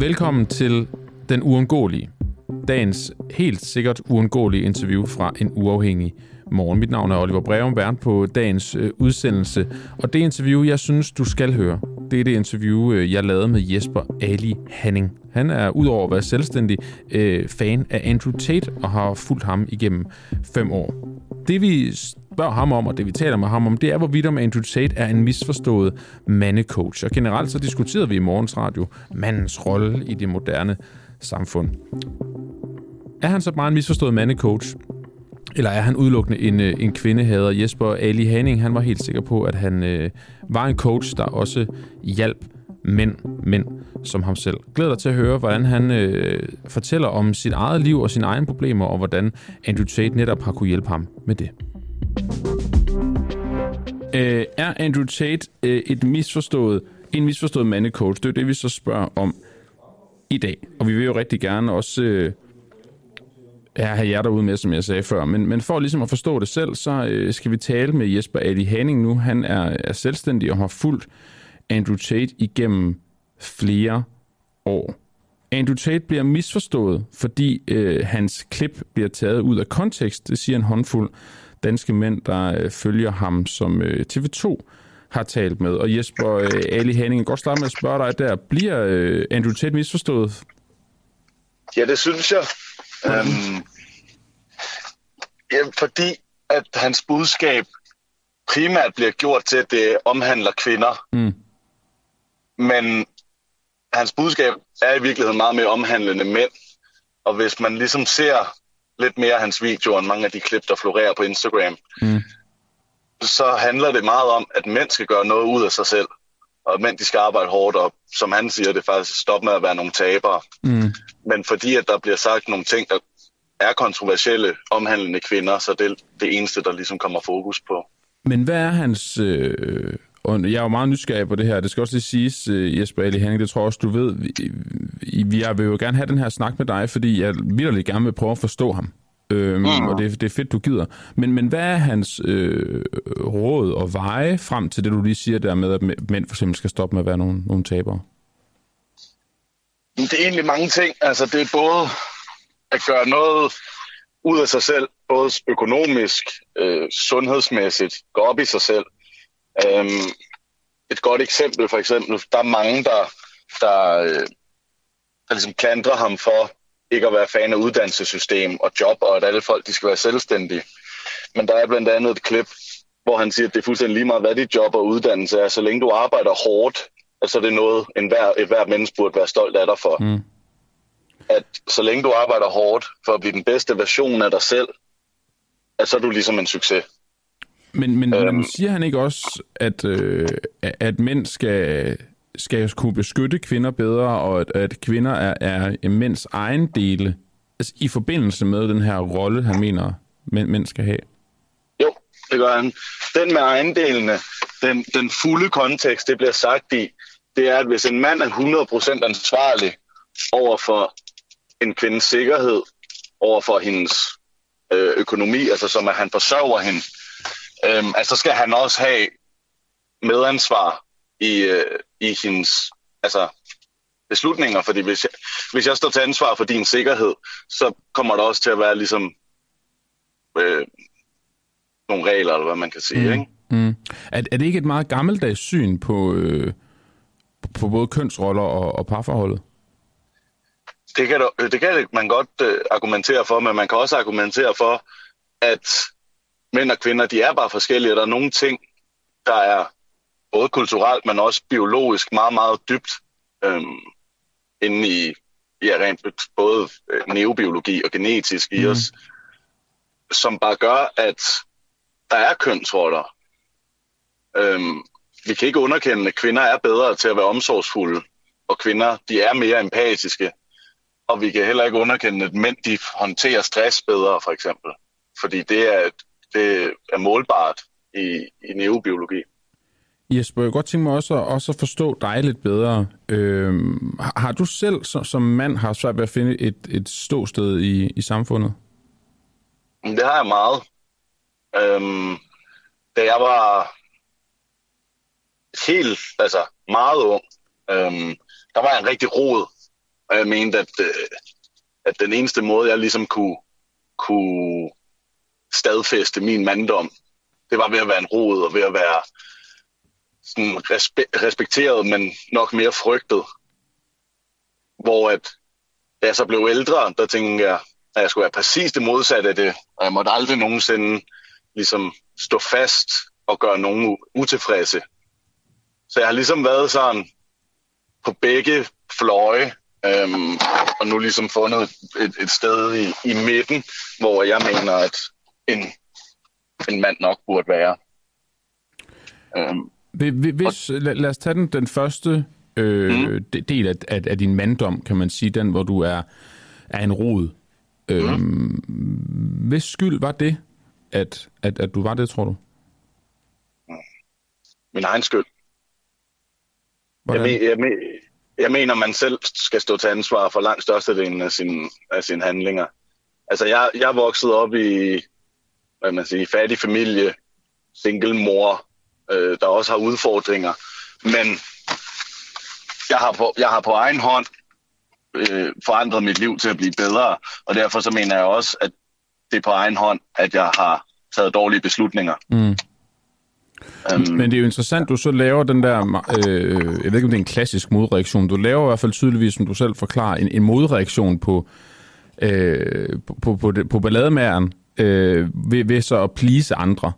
Velkommen til Den Uundgåelige. Dagens helt sikkert uundgåelige interview fra en uafhængig morgen. Mit navn er Oliver Breum, vært på dagens øh, udsendelse. Og det interview, jeg synes, du skal høre, det er det interview, øh, jeg lavede med Jesper Ali Hanning. Han er udover at være selvstændig øh, fan af Andrew Tate og har fulgt ham igennem fem år. Det vi spørger ham om, og det vi taler med ham om, det er, hvorvidt om Andrew Tate er en misforstået mandecoach. Og generelt så diskuterede vi i morgens radio mandens rolle i det moderne samfund. Er han så bare en misforstået mandecoach? Eller er han udelukkende en, øh, en kvindehader? Jesper Ali Hanning, han var helt sikker på, at han øh, var en coach, der også hjalp mænd, mænd som ham selv. Glæder dig til at høre, hvordan han øh, fortæller om sit eget liv og sine egne problemer, og hvordan Andrew Tate netop har kunne hjælpe ham med det. Øh, er Andrew Tate øh, et misforstået, en misforstået mandecoach? Det er det, vi så spørger om i dag. Og vi vil jo rigtig gerne også øh, have jer derude med, som jeg sagde før. Men, men for ligesom at forstå det selv, så øh, skal vi tale med Jesper Ali Hanning nu. Han er, er selvstændig og har fulgt Andrew Tate igennem flere år. Andrew Tate bliver misforstået, fordi øh, hans klip bliver taget ud af kontekst. Det siger en håndfuld danske mænd, der øh, følger ham, som øh, TV2 har talt med. Og Jesper øh, Ali Hanning, jeg godt starte med at spørge dig der. Bliver øh, Andrew Tate misforstået? Ja, det synes jeg. Um, ja, fordi at hans budskab primært bliver gjort til, at det omhandler kvinder. Mm. Men hans budskab er i virkeligheden meget mere omhandlende mænd. Og hvis man ligesom ser lidt mere af hans videoer end mange af de klip, der florerer på Instagram, mm. så handler det meget om, at mænd skal gøre noget ud af sig selv. Og mænd, de skal arbejde hårdt, og som han siger, det er faktisk stop med at være nogle tabere. Mm. Men fordi at der bliver sagt nogle ting, der er kontroversielle, omhandlende kvinder, så det er det eneste, der ligesom kommer fokus på. Men hvad er hans... Øh, og jeg er jo meget nysgerrig på det her. Det skal også lige siges, øh, Jesper Ali Henning, det tror jeg også, du ved. Vi, vi, jeg vil jo gerne have den her snak med dig, fordi jeg virkelig gerne vil prøve at forstå ham. Øhm, mm. Og det, det er fedt, du gider. Men, men hvad er hans øh, råd og veje frem til det, du lige siger der med, at mænd for eksempel skal stoppe med at være nogle, nogle tabere? Det er egentlig mange ting. Altså, det er både at gøre noget ud af sig selv, både økonomisk, øh, sundhedsmæssigt, gå op i sig selv. Øhm, et godt eksempel for eksempel, der er mange, der, der, øh, der ligesom klandrer ham for ikke at være fan af uddannelsessystem og job, og at alle folk de skal være selvstændige. Men der er blandt andet et klip, hvor han siger, at det er fuldstændig lige meget, hvad dit job og uddannelse er. Så længe du arbejder hårdt, altså det er noget, en hver, et hver menneske burde være stolt af dig for. Mm. At så længe du arbejder hårdt for at blive den bedste version af dig selv, at så er du ligesom en succes. Men, men, øhm, siger han ikke også, at, øh, at mænd skal, skal kunne beskytte kvinder bedre, og at, at kvinder er, er mænds egen dele, altså i forbindelse med den her rolle, han mener, mænd, mænd skal have? Jo, det gør han. Den med ejendelene, den, den fulde kontekst, det bliver sagt i, det er, at hvis en mand er 100% ansvarlig over for en kvindes sikkerhed, over for hendes øh, økonomi, altså som at han forsørger hende, øh, altså skal han også have medansvar i, øh, i hendes altså, beslutninger, fordi hvis jeg, hvis jeg står til ansvar for din sikkerhed, så kommer der også til at være ligesom øh, nogle regler, eller hvad man kan sige. Mm. Ikke? Mm. Er, er det ikke et meget gammeldags syn på, øh, på både kønsroller og, og parforholdet? Det kan, det kan man godt øh, argumentere for, men man kan også argumentere for, at mænd og kvinder, de er bare forskellige. Der er nogle ting, der er både kulturelt, men også biologisk meget, meget dybt øhm, inde i ja, rent både øh, neurobiologi og genetisk i mm. os, som bare gør, at der er kønsroller. Øhm, vi kan ikke underkende, at kvinder er bedre til at være omsorgsfulde, og kvinder de er mere empatiske. Og vi kan heller ikke underkende, at mænd de håndterer stress bedre, for eksempel. Fordi det er, det er målbart i, i neurobiologi. Jesper, jeg kunne godt tænke mig også, også at forstå dig lidt bedre. Øh, har du selv som, som mand har svært ved at finde et, et ståsted i, i samfundet? Det har jeg meget. Øhm, da jeg var helt, altså meget ung, øhm, der var jeg en rigtig rod, og jeg mente, at, øh, at den eneste måde, jeg ligesom kunne, kunne stadfæste min manddom, det var ved at være en rod og ved at være sådan respe- respekteret, men nok mere frygtet. Hvor at, da jeg så blev ældre, der tænkte jeg, at jeg skulle være præcis det modsatte af det, og jeg måtte aldrig nogensinde ligesom stå fast og gøre nogen utilfredse. Så jeg har ligesom været sådan på begge fløje, øhm, og nu ligesom fundet et, et sted i, i midten, hvor jeg mener, at en, en mand nok burde være. Øhm, hvis, lad, lad os tage den, den første øh, mm. del af, af, af din manddom, kan man sige, den hvor du er, er en rod. Øhm, mm. Hvis skyld var det, at, at, at du var det, tror du? Min egen skyld. Jeg, men, jeg, men, jeg mener, man selv skal stå til ansvar for langt størstedelen af, sin, af sine handlinger. Altså, jeg, jeg voksede op i, hvad man siger, fattig familie, single mor, øh, der også har udfordringer. Men jeg har på, jeg har på egen hånd øh, forandret mit liv til at blive bedre, og derfor så mener jeg også, at det er på egen hånd, at jeg har taget dårlige beslutninger. Mm. Um, Men det er jo interessant, du så laver den der, øh, jeg ved ikke om det er en klassisk modreaktion, du laver i hvert fald tydeligvis, som du selv forklarer, en, en modreaktion på, øh, på, på, på, på ballademæren øh, ved, ved så at please andre.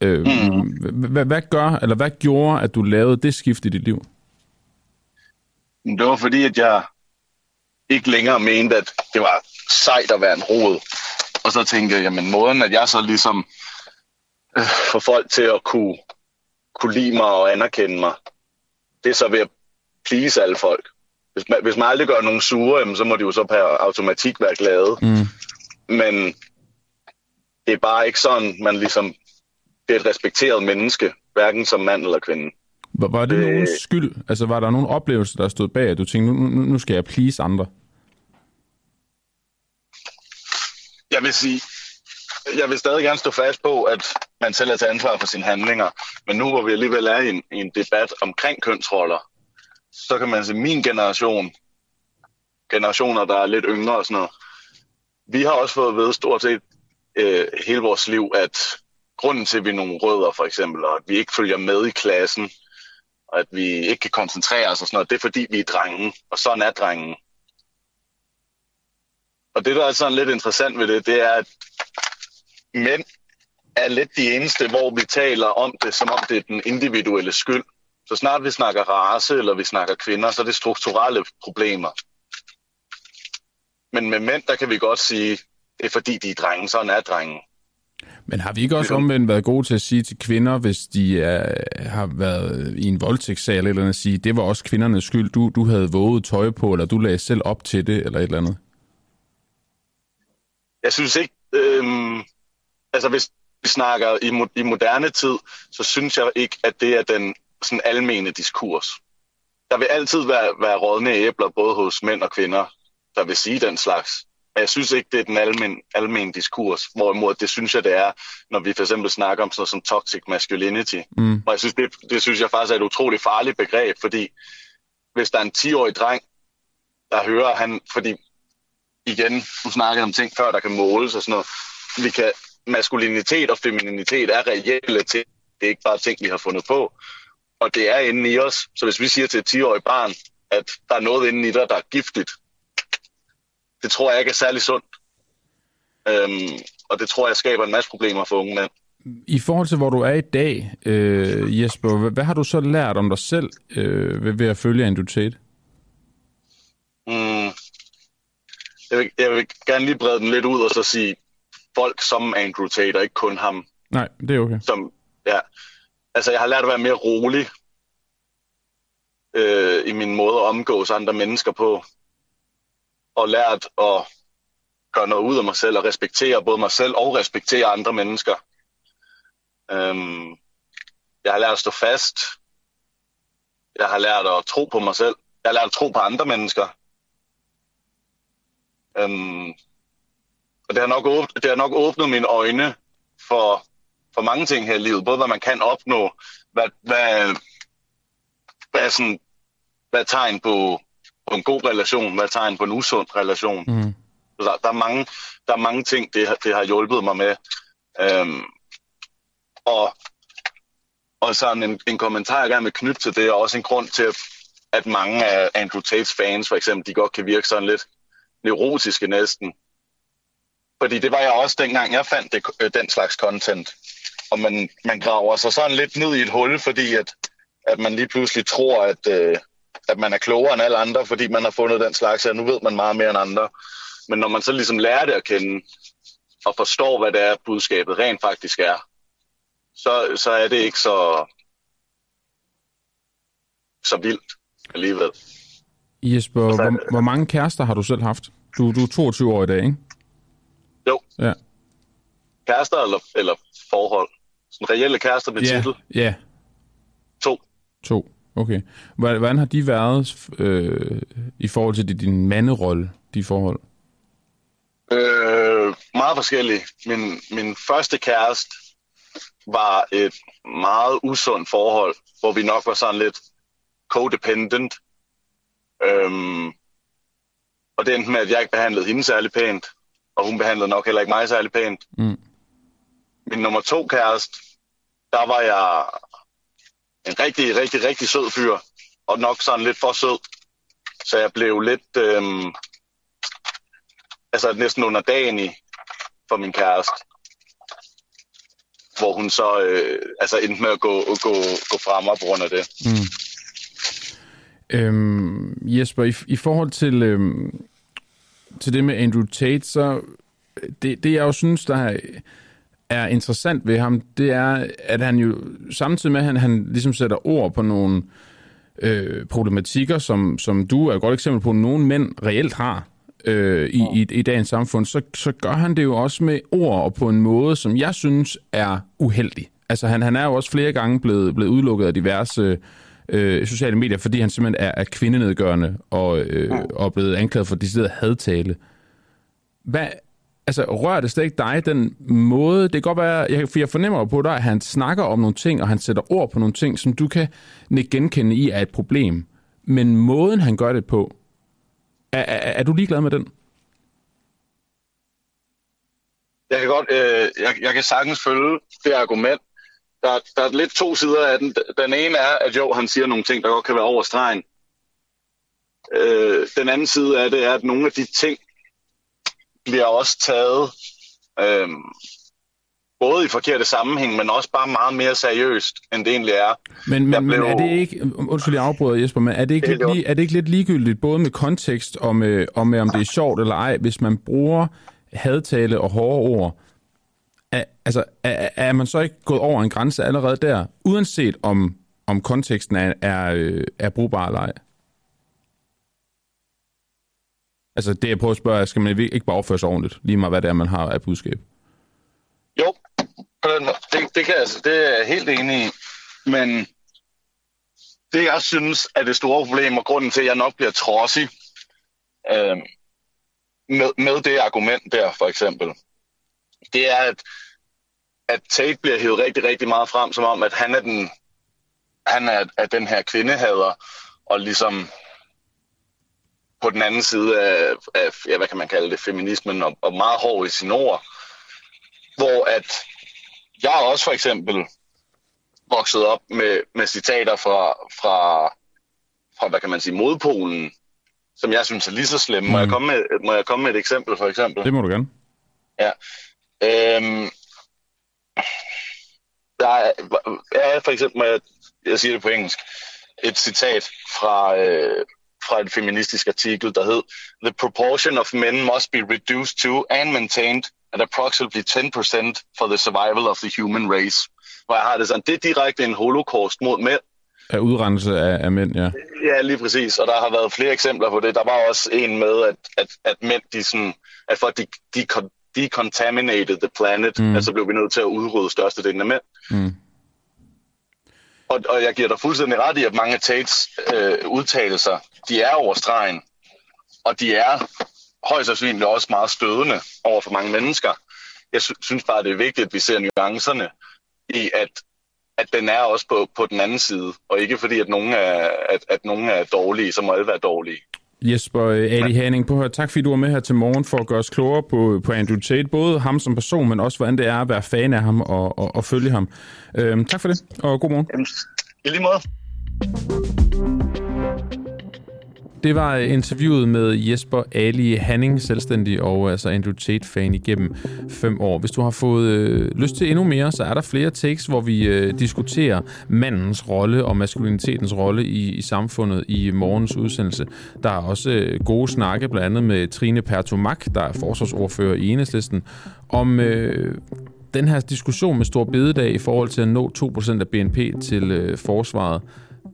Øh, mm. hvad, hvad gør, eller hvad gjorde, at du lavede det skift i dit liv? Det var fordi, at jeg ikke længere mente, at det var sejt at være en rod. Og så tænkte jeg, jamen måden, at jeg så ligesom øh, får folk til at kunne, kunne lide mig og anerkende mig, det er så ved at please alle folk. Hvis man, hvis man aldrig gør nogen sure, jamen, så må de jo så per automatik være glade. Mm. Men det er bare ikke sådan, man ligesom det er et respekteret menneske, hverken som mand eller kvinde. Var, var det øh, nogen skyld? Altså var der nogen oplevelse, der stod bag, at du tænkte, nu, nu, nu skal jeg please andre? Jeg vil sige, jeg vil stadig gerne stå fast på, at man selv er til ansvar for sine handlinger. Men nu hvor vi alligevel er i en, i en debat omkring kønsroller, så kan man sige, min generation, generationer, der er lidt yngre og sådan noget, vi har også fået ved stort set øh, hele vores liv, at grunden til, at vi er nogle rødder for eksempel, og at vi ikke følger med i klassen, og at vi ikke kan koncentrere os og sådan noget, det er fordi, vi er drenge, og sådan er drengen. Og det, der er sådan lidt interessant ved det, det er, at mænd er lidt de eneste, hvor vi taler om det, som om det er den individuelle skyld. Så snart vi snakker race, eller vi snakker kvinder, så er det strukturelle problemer. Men med mænd, der kan vi godt sige, det er fordi, de er drenge, sådan er drengen. Men har vi ikke også omvendt været gode til at sige til kvinder, hvis de er, har været i en voldtægtssag eller eller andet, at sige, det var også kvindernes skyld, du, du havde våget tøj på, eller du lagde selv op til det, eller et eller andet? Jeg synes ikke, øhm, altså hvis vi snakker i, mo- i moderne tid, så synes jeg ikke, at det er den sådan almene diskurs. Der vil altid være, være rådne æbler, både hos mænd og kvinder, der vil sige den slags. Men jeg synes ikke, det er den almen, almen diskurs, hvorimod det synes jeg, det er, når vi for eksempel snakker om sådan noget som toxic masculinity. Mm. Og jeg synes, det, det synes jeg faktisk er et utroligt farligt begreb, fordi hvis der er en 10-årig dreng, der hører han, fordi igen, du snakkede om ting før, der kan måles og sådan noget, vi kan, maskulinitet og femininitet er reelle ting. Det er ikke bare ting, vi har fundet på. Og det er inde i os. Så hvis vi siger til et 10-årigt barn, at der er noget inde i dig, der er giftigt, det tror jeg ikke er særlig sundt. Øhm, og det tror jeg skaber en masse problemer for unge mænd. I forhold til, hvor du er i dag, øh, Jesper, hvad, hvad har du så lært om dig selv øh, ved, ved at følge Andrew? Mm, jeg, vil, jeg vil gerne lige brede den lidt ud og så sige folk som Andrew Tate, og ikke kun ham. Nej, det er okay. Som, ja, altså, jeg har lært at være mere rolig øh, i min måde at omgås andre mennesker på og lært at gøre noget ud af mig selv og respektere både mig selv og respektere andre mennesker. Øhm, jeg har lært at stå fast. Jeg har lært at tro på mig selv. Jeg har lært at tro på andre mennesker. Øhm, og det har, nok åbnet, det har nok åbnet mine øjne for, for mange ting her i livet. Både hvad man kan opnå, hvad, hvad, hvad sådan, hvad tegn på, på en god relation, hvad er tegn på en usund relation. Mm. Der, der, er mange, der er mange ting, det, det har hjulpet mig med. Øhm, og, og sådan en, en kommentar, jeg gerne vil knytte til det, er også en grund til, at mange af Andrew Tates fans, for eksempel, de godt kan virke sådan lidt neurotiske næsten. Fordi det var jeg også dengang, jeg fandt det, øh, den slags content. Og man, man graver sig sådan lidt ned i et hul, fordi at, at man lige pludselig tror, at, øh, at man er klogere end alle andre, fordi man har fundet den slags, og nu ved man meget mere end andre. Men når man så ligesom lærer det at kende, og forstår, hvad det er, budskabet rent faktisk er, så, så er det ikke så, så vildt alligevel. Jesper, hvor, hvor mange kærester har du selv haft? Du, du er 22 år i dag, ikke? Jo, Ja. kærester eller, eller forhold. Sådan reelle kærester med Ja, titel. ja. To. To. Okay. Hvordan har de været øh, i forhold til din- din manderolle, de forhold? Øh, meget forskellige. Min, min første kæreste var et meget usundt forhold, hvor vi nok var sådan lidt codependent. Øhm, og det endte med, at jeg ikke behandlede hende særlig pænt, og hun behandlede nok heller ikke mig særlig pænt. Mm. Min nummer to kæreste, der var jeg en rigtig, rigtig, rigtig sød fyr, og nok sådan lidt for sød. Så jeg blev lidt, øhm, altså næsten under dagen i for min kæreste. Hvor hun så øh, altså endte med at gå, gå, gå frem på grund af det. Mm. Øhm, Jesper, i, i forhold til, øhm, til det med Andrew Tate, så øh, det, det jeg jo synes, der er, er interessant ved ham, det er, at han jo samtidig med, at han, han ligesom sætter ord på nogle øh, problematikker, som, som du er et godt eksempel på, nogle mænd reelt har øh, i, i, i dagens samfund, så, så gør han det jo også med ord og på en måde, som jeg synes er uheldig. Altså han, han er jo også flere gange blevet, blevet udelukket af diverse øh, sociale medier, fordi han simpelthen er, er kvindenedgørende og, øh, og blevet anklaget for decideret hadtale. Hvad, altså, rører det slet ikke dig, den måde, det kan godt være, jeg, for jeg fornemmer på dig, at han snakker om nogle ting, og han sætter ord på nogle ting, som du kan genkende i er et problem. Men måden, han gør det på, er, er, er du ligeglad med den? Jeg kan godt, øh, jeg, jeg kan sagtens følge det argument. Der, der er lidt to sider af den. Den ene er, at jo, han siger nogle ting, der godt kan være over stregen. Øh, den anden side af det er, at nogle af de ting bliver også taget øh, både i forkerte sammenhæng, men også bare meget mere seriøst, end det egentlig er. Men, men, men blev- er det ikke, undskyld jeg afbryder Jesper, men er det ikke, Det er lidt, lige, er det ikke lidt ligegyldigt, både med kontekst og med, og med om det er sjovt eller ej, hvis man bruger hadtale og hårde ord, er, altså, er, er man så ikke gået over en grænse allerede der, uanset om, om konteksten er, er, øh, er brugbar eller ej? Altså det jeg prøver at spørge, skal man ikke bare opføre sig ordentligt, lige meget hvad det er, man har af budskab? Jo, det, det, kan, jeg- altså, det er jeg helt enig i. Men det, jeg synes er det store problem, og grunden til, at jeg nok bliver trodsig øh, med, med det argument der, for eksempel, det er, at, at Tate bliver hævet rigtig, rigtig meget frem, som om, at han er den, han er, er den her kvindehader, og ligesom på den anden side af, af ja, hvad kan man kalde det, feminismen, og, og meget hård i sine ord, hvor at jeg også for eksempel vokset op med, med citater fra, fra, fra, hvad kan man sige, modpolen, som jeg synes er lige så slemme. Mm. Må, jeg komme med, må jeg komme med et eksempel, for eksempel? Det må du gerne. Ja. Øhm, der er, er for eksempel, jeg, jeg siger det på engelsk, et citat fra, øh, fra en feministisk artikel, der hed The proportion of men must be reduced to and maintained at approximately 10% for the survival of the human race. Hvor jeg har det sådan, det er direkte en holocaust mod mænd. Af udrenselse af, af mænd, ja. Ja, lige præcis. Og der har været flere eksempler på det. Der var også en med, at, at, at mænd, de sådan, at for de, de decontaminated the planet, mm. altså blev vi nødt til at udrydde størstedelen af mænd. Mm. Og, og jeg giver dig fuldstændig ret i, at mange af Tates øh, udtalelser, de er over stregen. Og de er højst sandsynligt også meget stødende over for mange mennesker. Jeg sy- synes bare, det er vigtigt, at vi ser nuancerne i, at at den er også på, på den anden side, og ikke fordi, at nogen er, at, at nogen er dårlige, så må alle være dårlige. Jesper øh, Ali Hanning, på her. tak fordi du var med her til morgen for at gøre os klogere på, på Andrew Tate. Både ham som person, men også hvordan det er at være fan af ham og, og, og følge ham. Øhm, tak for det, og god morgen. Jamen, I lige måde. Det var interviewet med Jesper Ali Hanning, selvstændig og altså Andrew Tate-fan igennem fem år. Hvis du har fået øh, lyst til endnu mere, så er der flere takes, hvor vi øh, diskuterer mandens rolle og maskulinitetens rolle i, i samfundet i morgens udsendelse. Der er også øh, gode snakke, blandt andet med Trine Pertomak, der er forsvarsordfører i Enhedslisten, om øh, den her diskussion med Stor Bededag i forhold til at nå 2% af BNP til øh, forsvaret.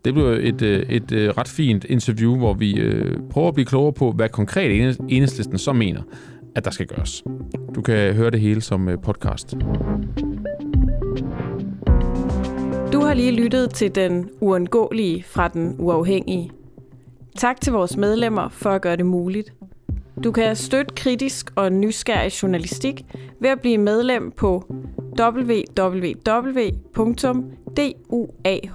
Det blev et, øh, et, et ret fint interview, hvor vi øh, prøver at blive klogere på, hvad konkret enhedslisten så mener, at der skal gøres. Du kan høre det hele som øh, podcast. Du har lige lyttet til den uundgåelige fra den uafhængige. Tak til vores medlemmer for at gøre det muligt. Du kan støtte kritisk og nysgerrig journalistik ved at blive medlem på duah.dk